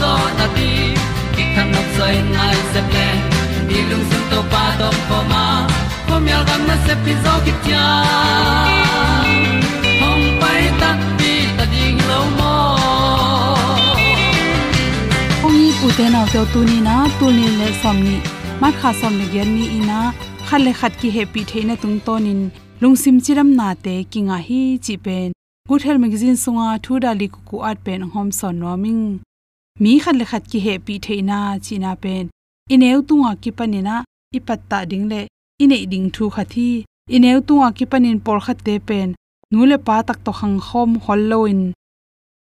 zo na ti ki kan nok sai nai se ple ni lung sun to pa to pa ma. Ko myal gam na se pi zo ki tia hom pai ta ti ta ding lo mo ong ni pu te na te tu ni na, tu ni le som ni. Ma kha som ni gen ni ina khat le khat ki happy theina tung ton in lungsim chiram na te kinga hi chi pen good health magazine sunga thu da li ku at pen hom son noming mi khat le khat ki happy theina china pen. Ineu tunga ki panina, ipatta ding le ine ding thu khathi. Ineu tunga ki panin por khat te pen. Nule pa tak to khang khom hol loin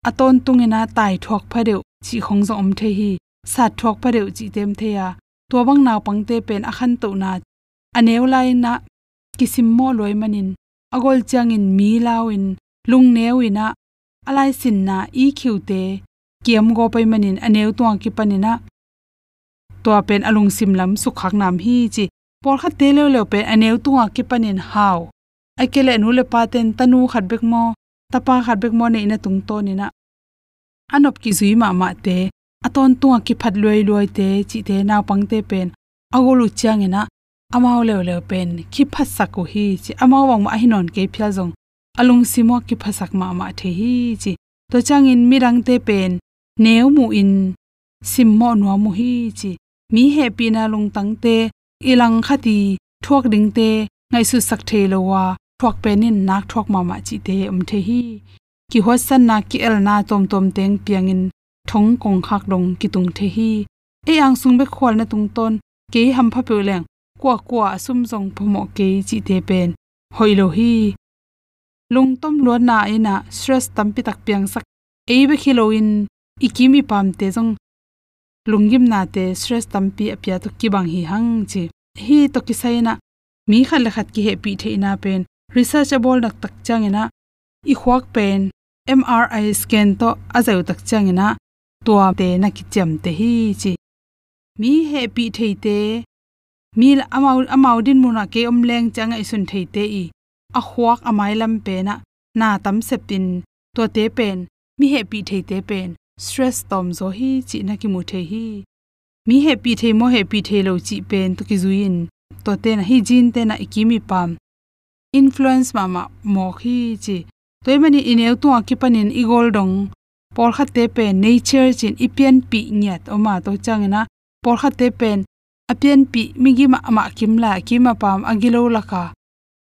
aton tungena tai thok phadeu chi khong zo om the hi. Sa thok phadeu chi tem the ya. To bang naw pangte pen akhan to na. Aneu lai na, kisim mo loi manin. Agol changin mi lawin lung neuina alai sin na e i khiute kiam go pai manin aneu tuang ki panina to pen alung sim lam su khak nam hi chi por kha te le le pe aneu tuang ki panin haw akele nu le paten tanu khat bek mo tapa khat bek mo nei na tung to ni na anop ki zui ma ma te aton tuang ki phat loi loi te chi te naw pang te pen agolu changena amao le le pen ki phat saku hi chi amao wang ma hinon ke phya jong alung simo ki phasak ma ma the hi chi to changin mirang te pen nếu mu in sim mo no mu hi chi. Mi happy na lung tang te ilang khati thuak ding te ngai su sak the lo wa thuak penin nak thuak ma ma chi te um the hi. Ki ho san na ki el na tom tom teng piangin thong kong khak dong ki tung the hi. E ang sung be khol na tung ton ke ham pha pe leng kwa kwa sum jong phomo ke chi te pen hoilo hi. Lung tom lo na e ina stress tampi tak piang sak. E be khiloin ikimi pam te jong lungim na te stress tampi apya to ki bang hi hang chi. Hi to ki saina mi khal khat ki he pi the ina pen. Researchable nak tak changena i khwak pen. Mri scan to azau tak changena tua te na ki cham te hi chi. Mi he pi the te. Mi amau amau din muna ke om leng changa isun thei te i. A khwak amai lam pe na. Na tam sepin to te pen. Mi he pi thei te pen stress tom zo hi, chi na ki mu the hi. Mi he pi thei mo he pi thei lo chi pen to ki zuin to te na hi, jin te na ikimi pam. Influence mama mo khi chi. Toy mani ineu tu akipanin igol dong. Por khate pe nature chin ipian pi nyat. Oma to changena por khate pen apian pi migi ma ma kimla kima pam agilo laka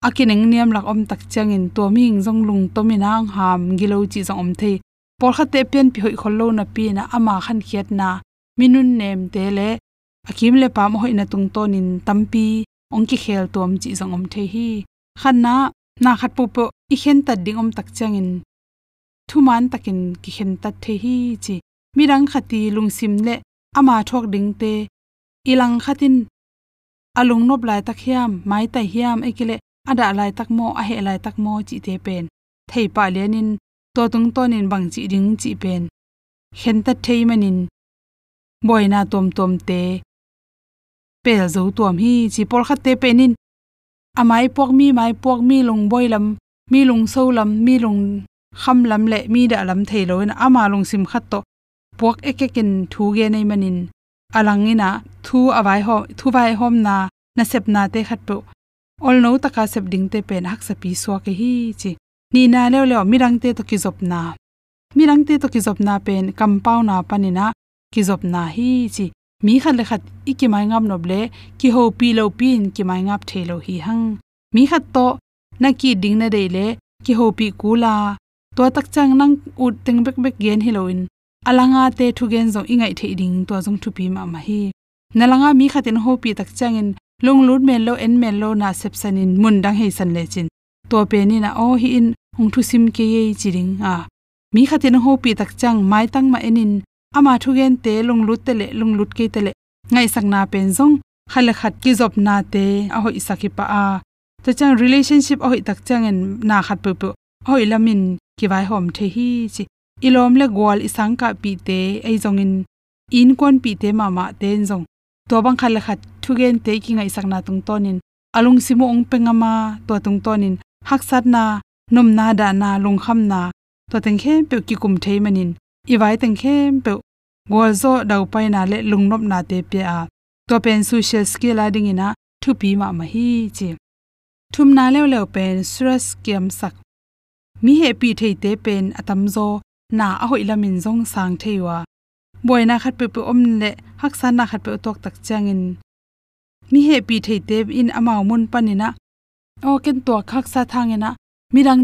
akineng niam lak om tak changin to ming zong lung to minang ham gilo chi zong om the por khate pen pi hoi khollo na pi na ama khan khiat na minun nem te le akim le pam hoi na tung tonin tampi, ongki khel tom chi zong om the hi. Khan na na khat po po i khen ta ding om tak changin thuman takin ki khen ta the hi chi. Mirang khati lungsim le ama thok ding te ilang khatin alung nop lai tak hiam, mai tai hiam ekile ada lai tak mo a he lai tak mo chi te pen. Thei pa lenin to tung tonin bang chi ding chi pen. Hen ta thei manin boina tom tom te. Pel zo tuam hi chi por khat te penin. Amai pok mi, mai pok mi lung boilam mi long so lam, mi long kham lam le, mi da lam thei lo na ama long sim khat to. Pok ekekin thu ge nei manin. Alangina thu awai ho, thu vai hom na na sep na te khat pu ol no taka sep ding te pen, hak sa pi so ke hi chi ni na le le mirang te to ki zop na. Mirang te to ki zop na pen compound na panina ki zop na hi, chi. Mi khat le khat iki mai ngam noble ki ho pi lo pin, ki mai ngap thelo hi hang. Mi khat to, na ki ding na dei le, ki ho pi kula to tak chang nang ut teng bek bek gen hiloin alanga te thu gen zo ingai the ding to jong thu pi ma ma hi. Nalanga mi khatin ho pi tak changin lung lut men lo en men lo na sep sanin mun dang he san le chin. To pe ni na o hi in hong thu sim ke ye chiring a ah, mi khatin ho pi tak chang mai tang ma enin ama thu gen te lung lut te le lung lut ke te le ngai sak na pen zong khala khat ki job na te a hoi saki pa a ah, ta chang relationship a hoi tak chang en na khat pu pu hoi lamin ki vai hom the hi chi ilom le gwal isang ka pi te ai zong in in kon pi te mama ten zong to bang khal khat thugen te ki ngai sakna tung tonin alung simu ong pengama to tung tonin hak sat na nom na da na lung kham na. To teng khem pe ki kum thei manin. I vai teng khem pe gol zo dau pai na le lung nop na te pe a. To pen social skill a ding ina thu pi ma ma hi chi. Thum na lew lew pen stress kiam sak. Mi he pi thei te pen atam zo, na a hoi lamin zong sang theiwa boina khat pe pe om le, hak san na khat pe tok tak changin mi he pi thei te in amao mun panina o ken to khak sa thangena mirang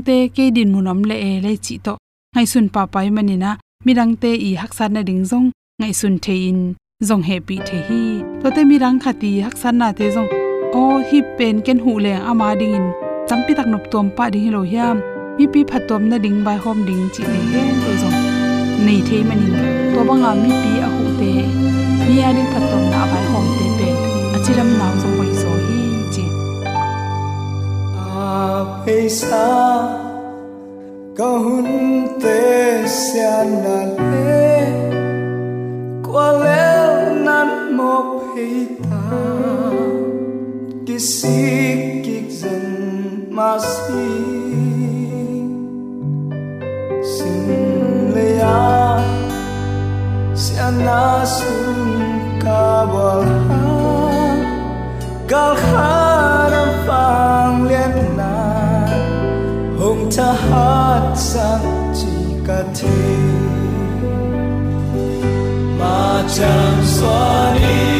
te ke din munom le e le chi to. Ngai sun pa pai manina mirang te i haksan na ding zong. Ngai sun the in, zong he pi the hi. To te mirang khati haksan na te zong. O, hi pen ken hu le ama ding in. Champi tak nop tom pa ding lo hiam. Mi pi phatom na ding bai hom ding chi le he to zong. Nei the manin to banga mi pi a hu te. Mi a ding phatom na bai hom te. A peisa ko hun te sian na le kwa le nan mo peita kisik kik zen ma si ya siana sun kabal ha gal 진짜 학생지 같아 마장선이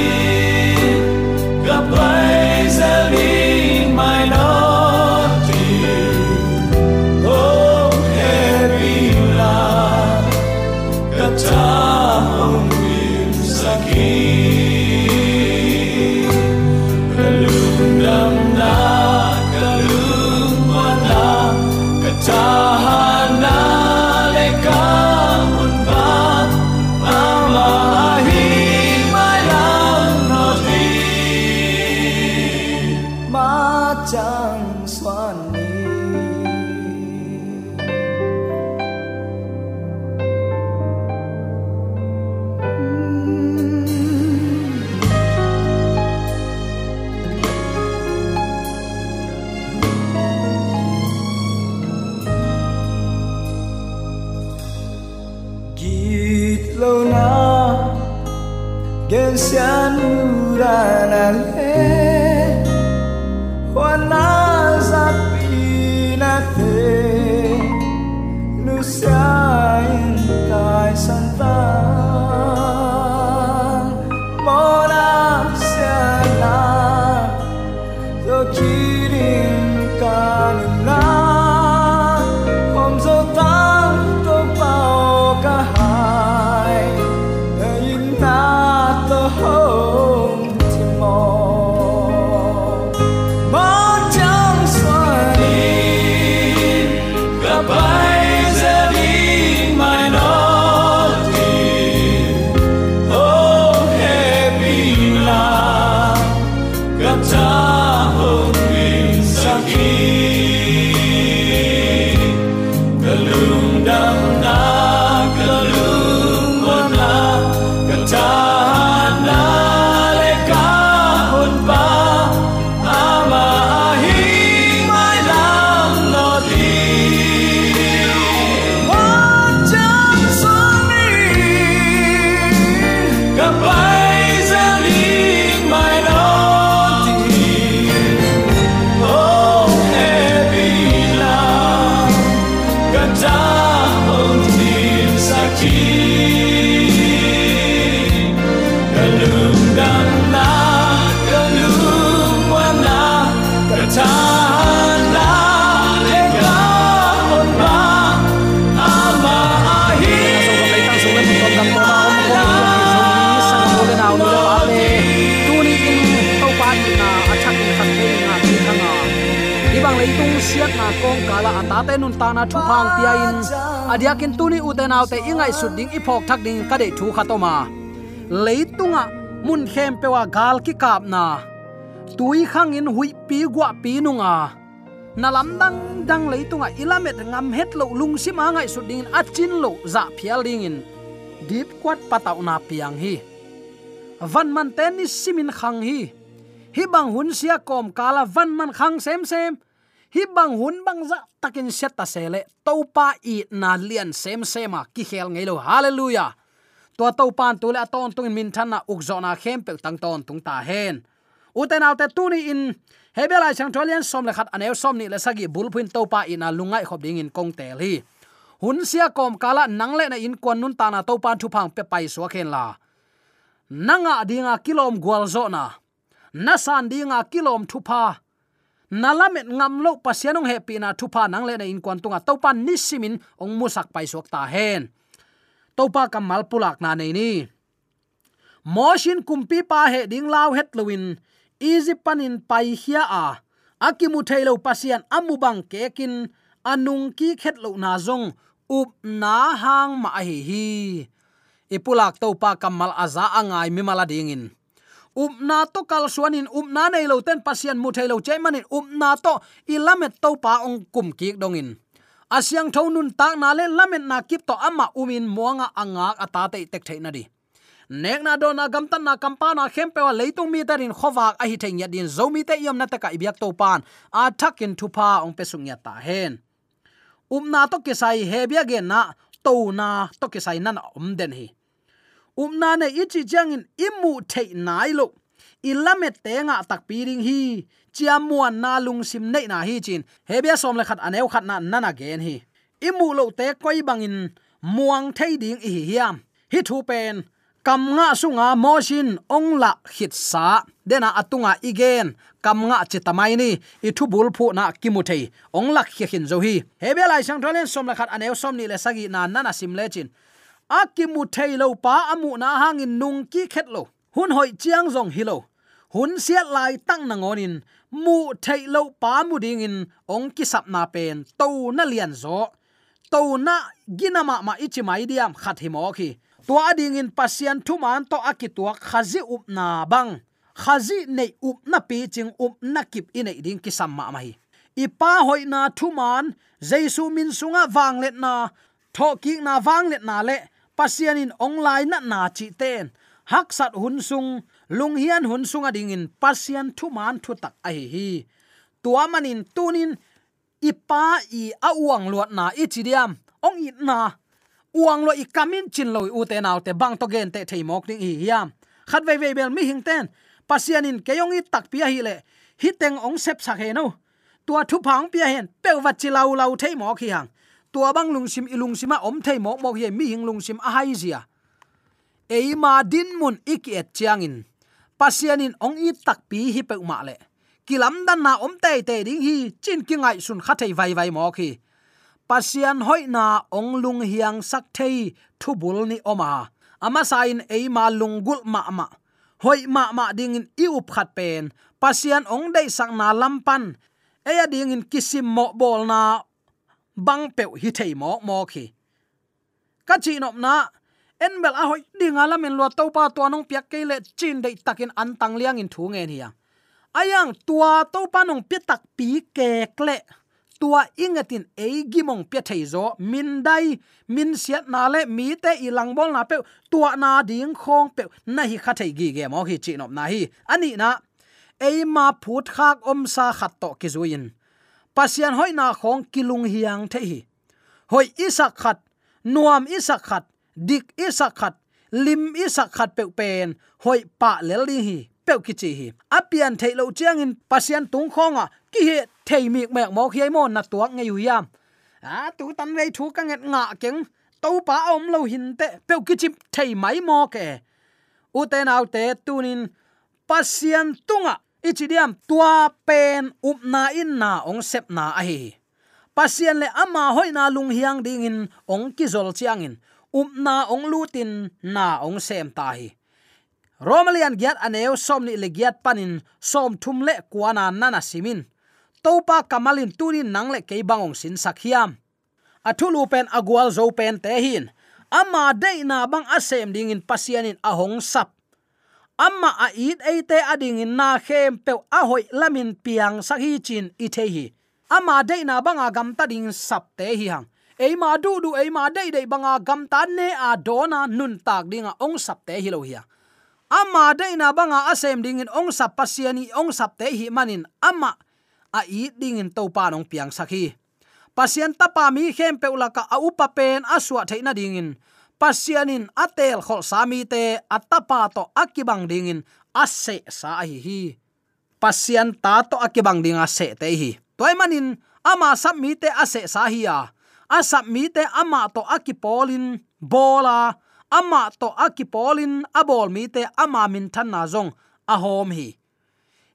adiakin tu ni uten te ingai sut ding iphok thak ding ka de thu khatoma leitunga mun khem pewa gal ki kap na. Tui khang in hui pi gwa pi nunga. Na lam dang dang leitunga ilamet ngam het lo lung sima ngai su ding achin lo za phial ding in. Deep kwat patau na piang hi. Van man ten ni simin khang hi. Hi bang hun sia kom kala van man khang sem sem hi bang hun bang za takin set ta sele to pa i na lian sem sema ki khel ngei lo. Hallelujah. To to pan tu le aton tung min than na uk zona khem pe tang ton tung ta hen. Uten alte tu ni in hebelai chang tholian som le khat anew som ni le sagi bulpin to pa ina lungai khop ding in kong tel hi. Hun sia kom kala nang le na in kon nun ta na to pan thu phang pe pai so khen la. Nanga dinga kilom gwal zona na. San dinga kilom thu pa nalamet ngam lo pasianong happy na thupa nang le na in kon tunga. Topa nisimin ong musak pai sok ta hen. Topa kamal pulak na nei ni. Moshin kumpi pa he ding law het luin. Easy panin pai hia a. Akimu thailo pasian amubang kekin. Anung ki khet lo na zong. Up na hang ma hi hi. Ipulak topa kamal aza angai mi mala dingin upna to kal suanin upna nei lo ten pasian mu thailo che manin upna to ilamet to pa ong kum ki dongin. Asyang thonun tak na le lamet na kip to ama umin muanga anga ata te tek theina di. Nek na do na gam tan na kampa na khem pe wa leitung mi tarin khowak a hi theng ya din zomi te yom na ta ka ibyak to pan a thakin thu pa ong pe sung ya ta hen. Um to ke sai he ge na to na to ke sai nan om den hi umna na ne ichi jangin imu the nai lo. Ilamet te nga tak piring hi. Chiamuan na lung sim nei na hi chin. Hebia som le khat aneu khat na nana gen hi. Imu lo te koi bangin muang thei ding hi hiam. Hi thu pen, kam nga sunga motion ong la hit sa. Dena atunga igen kam nga chitamai ni. I thu bul phu na kimuthei ong la hi hin zo hi. Hebe lai sang tholen som la khat aneu som ni le sagi na nana sim le chin akimu thailo pa amu na hangin nung ki khetlo. Hun hoi chiang zong hilo. Hun siat lai tang na ngonin mu thailo pa mu ding in ong ki sap na pen to na lian zo. To na ginama ma ichi mai diam khat hi mo khi tua ding in pasian thu man to akitua khazi up na bang. Khazi nei up na pi ching up na kip in ei ding ki samma mai. Ipa hoi na thu man jaisu min sunga wang let na tho ki na wang let na le pasian in online na na chi ten. Hak sat hun sung, lung hian hun sung ading in pasian thu man thu tak a hi hi. Tua manin tunin, ipa i awang luat na ichidiam ong i na, uang lo i kamin chin lo u te naw te bang to gen te thei mok ding hi hiam. Khat ve ve bel mi hing ten. Pasian in keyong i tak pia hi le, hi teng ong sep sa he no. Tua thu phang pia hen pe wat chi lau lau thei mok hi hang tua bang lung sim ilung sima om thei mo mo hi mi hing lung sim a hai zia eima din mun iki et chiang in pasian in ong i tak pi hi pe ma le. Kilam dan na om te te ding hi, chin ki ngai sun khathei vai vai mo khi pasian hoina ong lung hiang sak thei thu bul ni oma. Ama sain ei ma lungul ma ma. Hoi ma ma ding in i up khat pen. Pasian ong dei sak na lampan eya ding in kisim mo bol na bang pe hi thei mo mo khi. Ka chi nop na, en bel a hoi ding ala men lo to pa to nong piak ke le chin dei takin an tang liang in thu nge hiya ayang, tua to pa nong pi tak pi ke kle tua ingatin eigi mong pe thei zo, min dai, min siat na le, mi te i lang bol na pe tua na ding khong pe na hi kha thei gi ge mo hi chi nop na hi. Ani na, ei ma phut khak om sa khat to ki zuin pasian hoi na khong kilung hiang the hi. Hoi isak khat, nuam isak khat, dik isak khat, lim isak khat pe pen, hoi pa lel li hi pe ki chi hi. Apian thailo chiang in pasian tung khonga ki he thei mi mek mo khi mo na tuak nge yam a, tu tan vei thu ka nget nga keng, to pa om lo hin te pe ki chip thei mai mo ke u te nau te tunin pasian tunga ichidiam tua pen up na in na ong sep na a hi. Le ama hoi na lung hiang ding in ong ki zol chiang in. Up na ong lutin na ong sem ta hi. Romalian giat aneu som ni le giat panin som thum le kuana nana simin topa kamalin tunin nangle ke bangong sin sakhiam athulu pen agwal zo pen te hin ama de na bang asem ding in pasianin ahong sap amma a it ate ading in na khem pe a hoi lamin piang sakhi chin i the hi. Ama de na banga gam ta ding sap te hi hang. Ei ma du du, ei ma de de banga gam ta ne a dona nun tak dinga ong sap te hi lo hi ama de na banga asem ding in ong sap pasiani ong sap te hi manin. Ama a i ding in to pa nong piang sakhi pasien tapa mi khem pe ulaka a upa pen aswa theina ding in pasianin atel khol sami te atapa to akibang dingin ase sa hi hi. Pasian ta to akibang ding ase te hi. Toy manin, ama samite mi te ase sa hi ya. Asap mi te ama to akipolin, bola. Ama to akipolin, abol mi te ama min than na zong, ahom hi.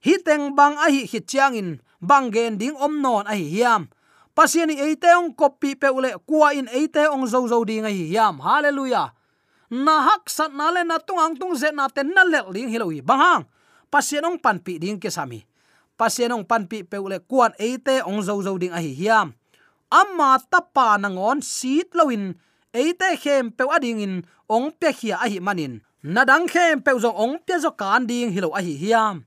Hi teng bang a hi hi chiang in, bang gen ding om non a hi hiam pasiani eite ong copy pe ule kwa in eite ong zo zo ding a hi hiam. Hallelujah. Na hak sat na le na tung ang tung ze na ten na le ling hiloi bang pasien ong pan pi ding ke sami pasien ong pan pi pe ule kwan eite ong zo zo ding a hi hiam. Amma tapa nangon sit loin eite khem pe ading in ong pe khia a hi manin. Nadang khem pe zo ong pe zo kan ding hilo a hi hiam.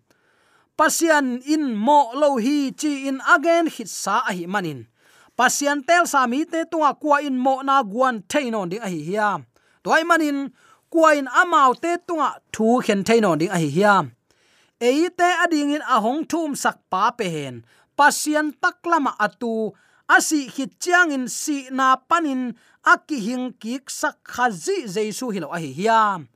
Pasian in mo lo hi chi in again hit sa a hi manin pasian tel sami te tunga kwa in mo na guan thainon ding a hi hiam toy manin kwa in amau te tunga thu khen thainon ding a hi hiam eite ading in ahong thum sak pa pe hen. Pasian taklama atu asi hi chiang in si na panin aki hing kik sak khazi jaisu hilo a hi hiam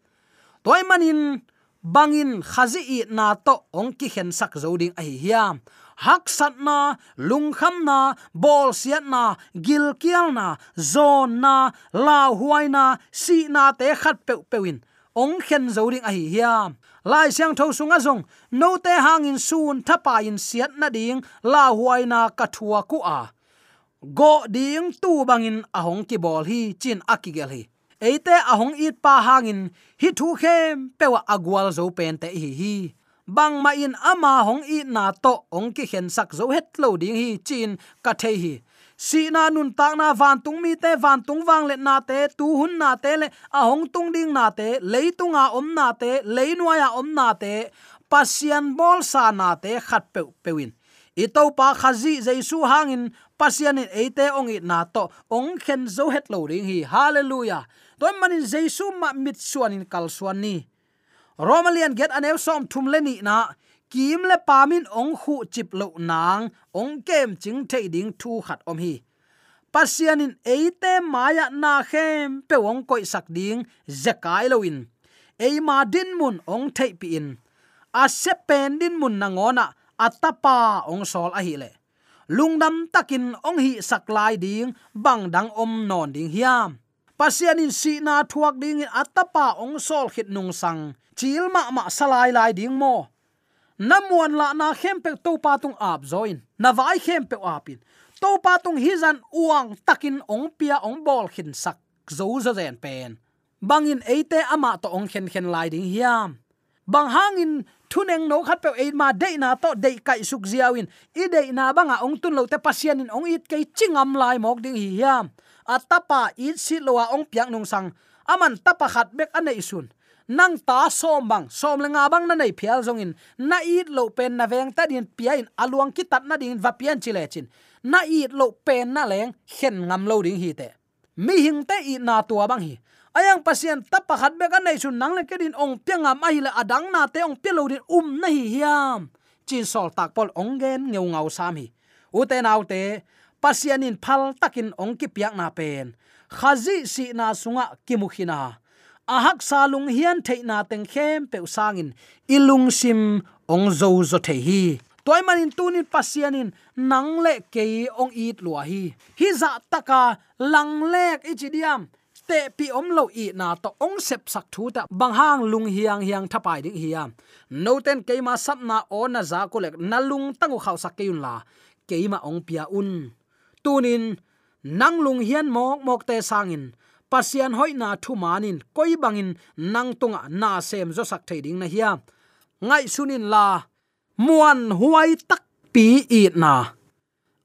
toy manin, bangin khazi i na to ong ki khen sak zoding a hi hiam hak sat na lung kham na bol siat na gil kial na zon na la huai na si na te khat pe pewin ong khen zo ding a hi hiam. Lai siang tho sunga zong, no te hangin sun thapa in siat na ding la huai na ka thua ku a. Go ding tu bangin ahong ki bol hi, chin akigel hi. Eite ahong it pa hangin, hi thu khem, pewa agwal zo pen te hi hi bang ma in ama hong i na to ong ki khen sak zo het lo ding hi chin ka the hi. Si na nun tak na van tung mi te, van tung wang le na te, tu hun na te le, a hong tung ding na te leitung a om na te ya om na te, pasian bol sa na te khat pe pewin i to pa khazi jaisu hangin pasian in ate ong i na to ong khen zo het lo ding hi. Hallelujah. Toy manin jaisu ma mit suan in kal suan ni romalian get anew som thum le ni na. Kim le pamin ong khu chip lo nang. Ong kem ching thei ding thu khat om hi. Pasianin eite maya na khem. Pe ong koi sak ding. Zakai loin eima din mun ong thei pi in. A se pen din mun na ngona atapa ong sol a hi le. Lungdam takin ong hi saklai ding. Bang dang om non ding hiam pasianin si na thuak ding in atapa ong sol khit nung sang. Chil ma ma salai lai ding mo. Namuan la na khem pe to pa tung ap zoin. Na vai khem pe apin to pa tung hizan uang takin ong pia ong bol khin sak. Zo zo zen pen. Bangin eite ama to ong khen khen lai ding hiam. Bang hangin thuneng no khat pe e ma de na to de kai suk ziawin i de na banga ong tun lo te pasian in ong it kai chingam lai mok ding hi hiam atapa in si loa ong piang nung sang. Aman tapa khat bek anei sun nang ta som bang. Som lenga bang na nei phial zong in na it lo pen na veng ta din pia in aluang ki tat na din va pian chile chin. Na it lo pen na leng khen ngam lo ding hi te. Mi hing te i na tua bang hi. Ayang pasien tapa khat bek kan sun nang le kedin ong pianga mai la adang na te ong pilo din um na hi hiam. Chin sol tak pol ong gen ngeu ngau sam hi. U te nau te pasianin phal takin ongki piak na pen. Khazi si na sunga kimukhina. Ahak salung hian theina teng khem pe usangin. Ilung sim ong zo zo the hi. Toy manin tunin pasianin nang le ke ong it lua hi. Hi za taka lang lek ichidiam te pi om lo i na to ong sep sak thu ta bang hang lung hiang hiang thapai ding hiam no ten ke ma sap na on na za ko lek na lung tangu khaw sak ke yun la. Ke ma ong pia un tunin, nanglung hian mok mok te sangin. Pasian hoi na thu manin, koi bangin nang tunga na sem zo sak thading na hiam ngai sunin la, muan huai tak pi i na.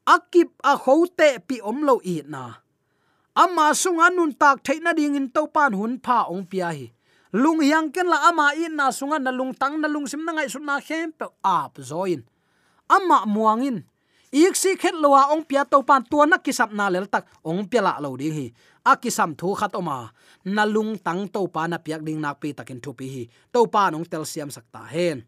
Akip a khote pi om lo i na. Ama sunga nun tak theina ding in to pan hun pha ong pia hi. Lung yang ken la ama in na sunga na lung tang na lung sim na ngai sun na khem pe ap zoin ama muangin ik si khet lowa ong pia to pan tua na kisap na lel tak ong pia la lo ding hi. Akisam thu khat oma. Nalung tang to pa na piak ding nak pi takin thu pi hi. To pa nong tel siam sakta hen.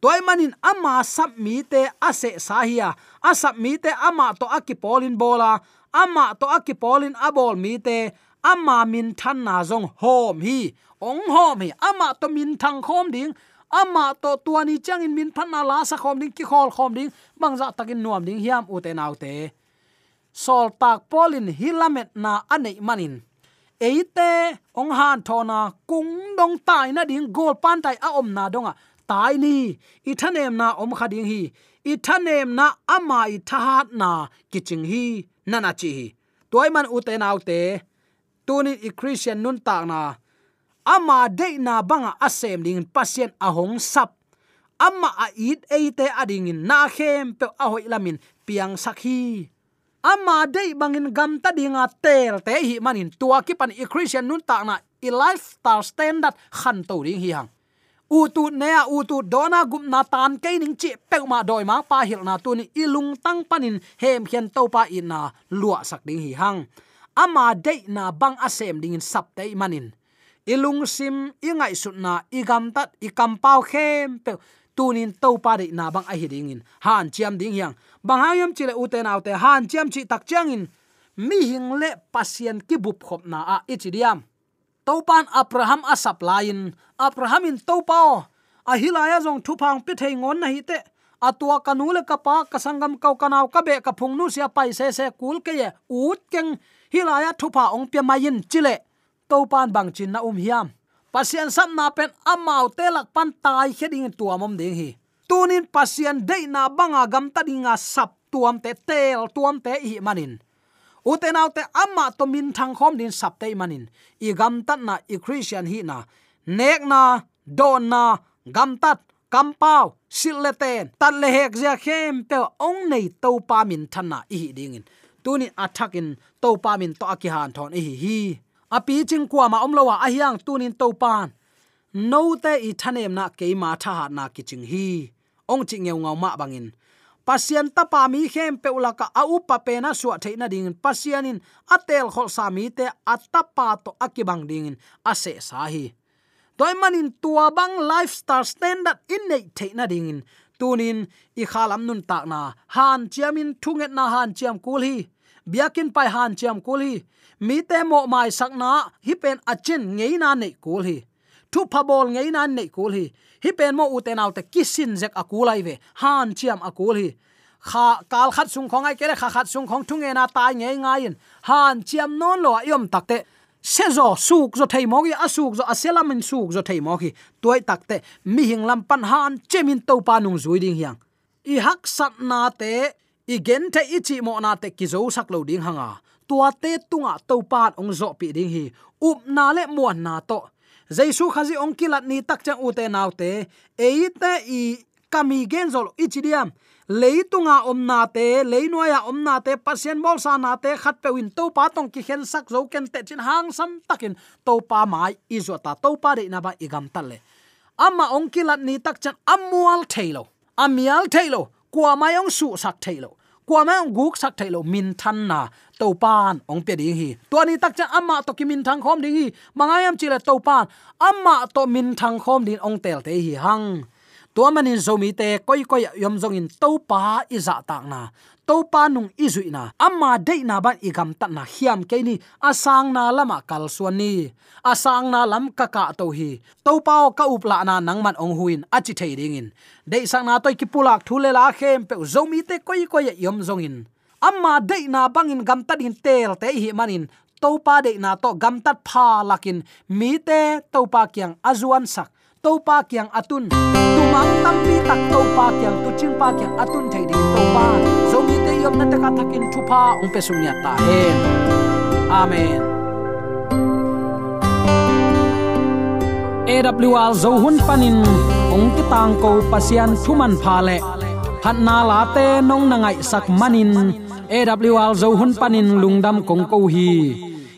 Toy manin ama sap mi te ase sahia asap mi te ama to akipolin bola. Ama to akipolin abol mi te. Ama min than na zong hom hi. Ong hom hi. Ama to min thang khom ding ama to tuani changin min phan na la sa khom ding, ki khol khom ding bangza takin nuam ding, hiam u te nau te. Sol tak polin hilamet na anei manin. Eite ong han thona kung dong tai na ding gol pan tai a om na donga. Tai ni, i thanem na om khading hi. I thanem na ama i thahat na kiching hi, nana chi hi. Toy man u te nau te. Tunin i christian nun tak na ama de na banga asem ding pasien ahong sap. Ama a it eite ading na khem pe ahoi lamin piang sakhi. Ama de bangin gam ta dinga tel te hi manin tua ki pan i christian nun ta na i lifestyle standard khan to ring hi hang. U tu ne a u tu dona gup na tan ke ning chi pe ma doi ma pa hil na tu ni ilung tang panin hem hian to pa in na lua sak ding hi hang. Ama de na bang asem ding in sap te manin ilung sim ingai sutna igam tat, ikam pau khem pe tunin to pa de na bang a hi ding in. Han chiam ding yang bang hayam chile uten autte han chiam chi tak chiang in. Mi hing le pasien ki bup khop na a ichidiam topan abraham asap lain abraham in topa a hilaya jong thu phang pi thei ngon na hi te. Atua kanule kapa kasangam kau kanau ka be, ka phungnu sia pai se se kul ke ye, ut keng. Hilaya thupa ong pe mayin chile topan bang chin na um hiam. Pasian sam na pen amau telak pan tai heding tuamom ding hi. Tunin pasian de na banga gam ta dinga sap tuam te tel tuam te hi manin. Uten te amma to min thang khom din sap te manin. I gam tat na i christian hi na. Nek na, don na, gam tat kampau sileten tan le hek ja khem pe ong nei to pa min thana i dingin tunin athakin to pa min to akihan thon hi hi api ching kwa ma om lowa ahyang tunin to pan no te i thanem na ke ma tha ha na ki ching hi. Ong chi ngeu ngau ma bangin. Pasian ta pa mi khem pe ulaka au pa pe na suwa theina ding. Pasianin atel khol sa mi te atapa to akibang ding. Ase sa hi. Toy manin tua bang lifestyle standard in nei theina ding. Tunin i khalam nun tak na. Han chiamin thunget na han chiam kul hi biakin pai han chiam kul hi. Mi te mo mai sakna hi pen achin ngei na nei kul hi. Thu phabol ngei na nei kul hi. Hi pen mo uten autte kisin jek akulai ve. Han chiam akul hi. Kha kal khat sung khong ai kele kha khat sung khong thung e na tai ngei ngain han chiam non lo yom takte se zo suk zo thei mogi asuk zo asela min suk zo thei mogi toy takte mi hing lam pan han chemin to pa nung zuiding hiang. I hak sat na te i gen te ichi mo na te ki zo sak lo ding hanga. Tua te tunga to pat ong zo pi ding hi. Up na le mo na to. Jaisu khazi ong kilat ni tak chang u te naw te. E te i kami gen zol ichidiam leitunga omna te leinoya omna te, pasien bol sa na te, khat pe win to pa tong ki khen sak zo ken te chin hang sam takin. To pa mai izota to pa de na ba igam talle ama ong kilat ni tak chan amual thailo amial thailo kwa mayong su sak thailo kwa mai guk sak thailo min than na to pan ong pe ding hi. To ni tak cha amma to ki min thang khom ding hi. Mangayam chile to pan amma to min thang khom din ong tel te hi hang tua manin zomi te koi koi yom zong in to pa iza tak na. To pa nung izui na. Amma de na ban igam ta na hiam ke ni. Asang na lama kal suani asang na lam ka ka to hi topa ka upla na nang man ong huin achi thei ding in. De sang na toy ki pulak thule la khem pe zomi te koi koi yom zong in amma de na bangin gam ta in tel te hi manin. Topa de na to gam tat pha lakin. Mi te topa kyang azuan sak to pa kyang atun. Tu mang tam mi tak to pa kyang tu ching pa kyang atun thei ding to pa. Zo mi te yom na taka thakin thu pa ong pe sung ya ta hen amen. AWR zo hun panin ong ki tang ko pasian thuman pha le phat na la te nong na ngai sak manin AWR zo hun panin lungdam kong ko hi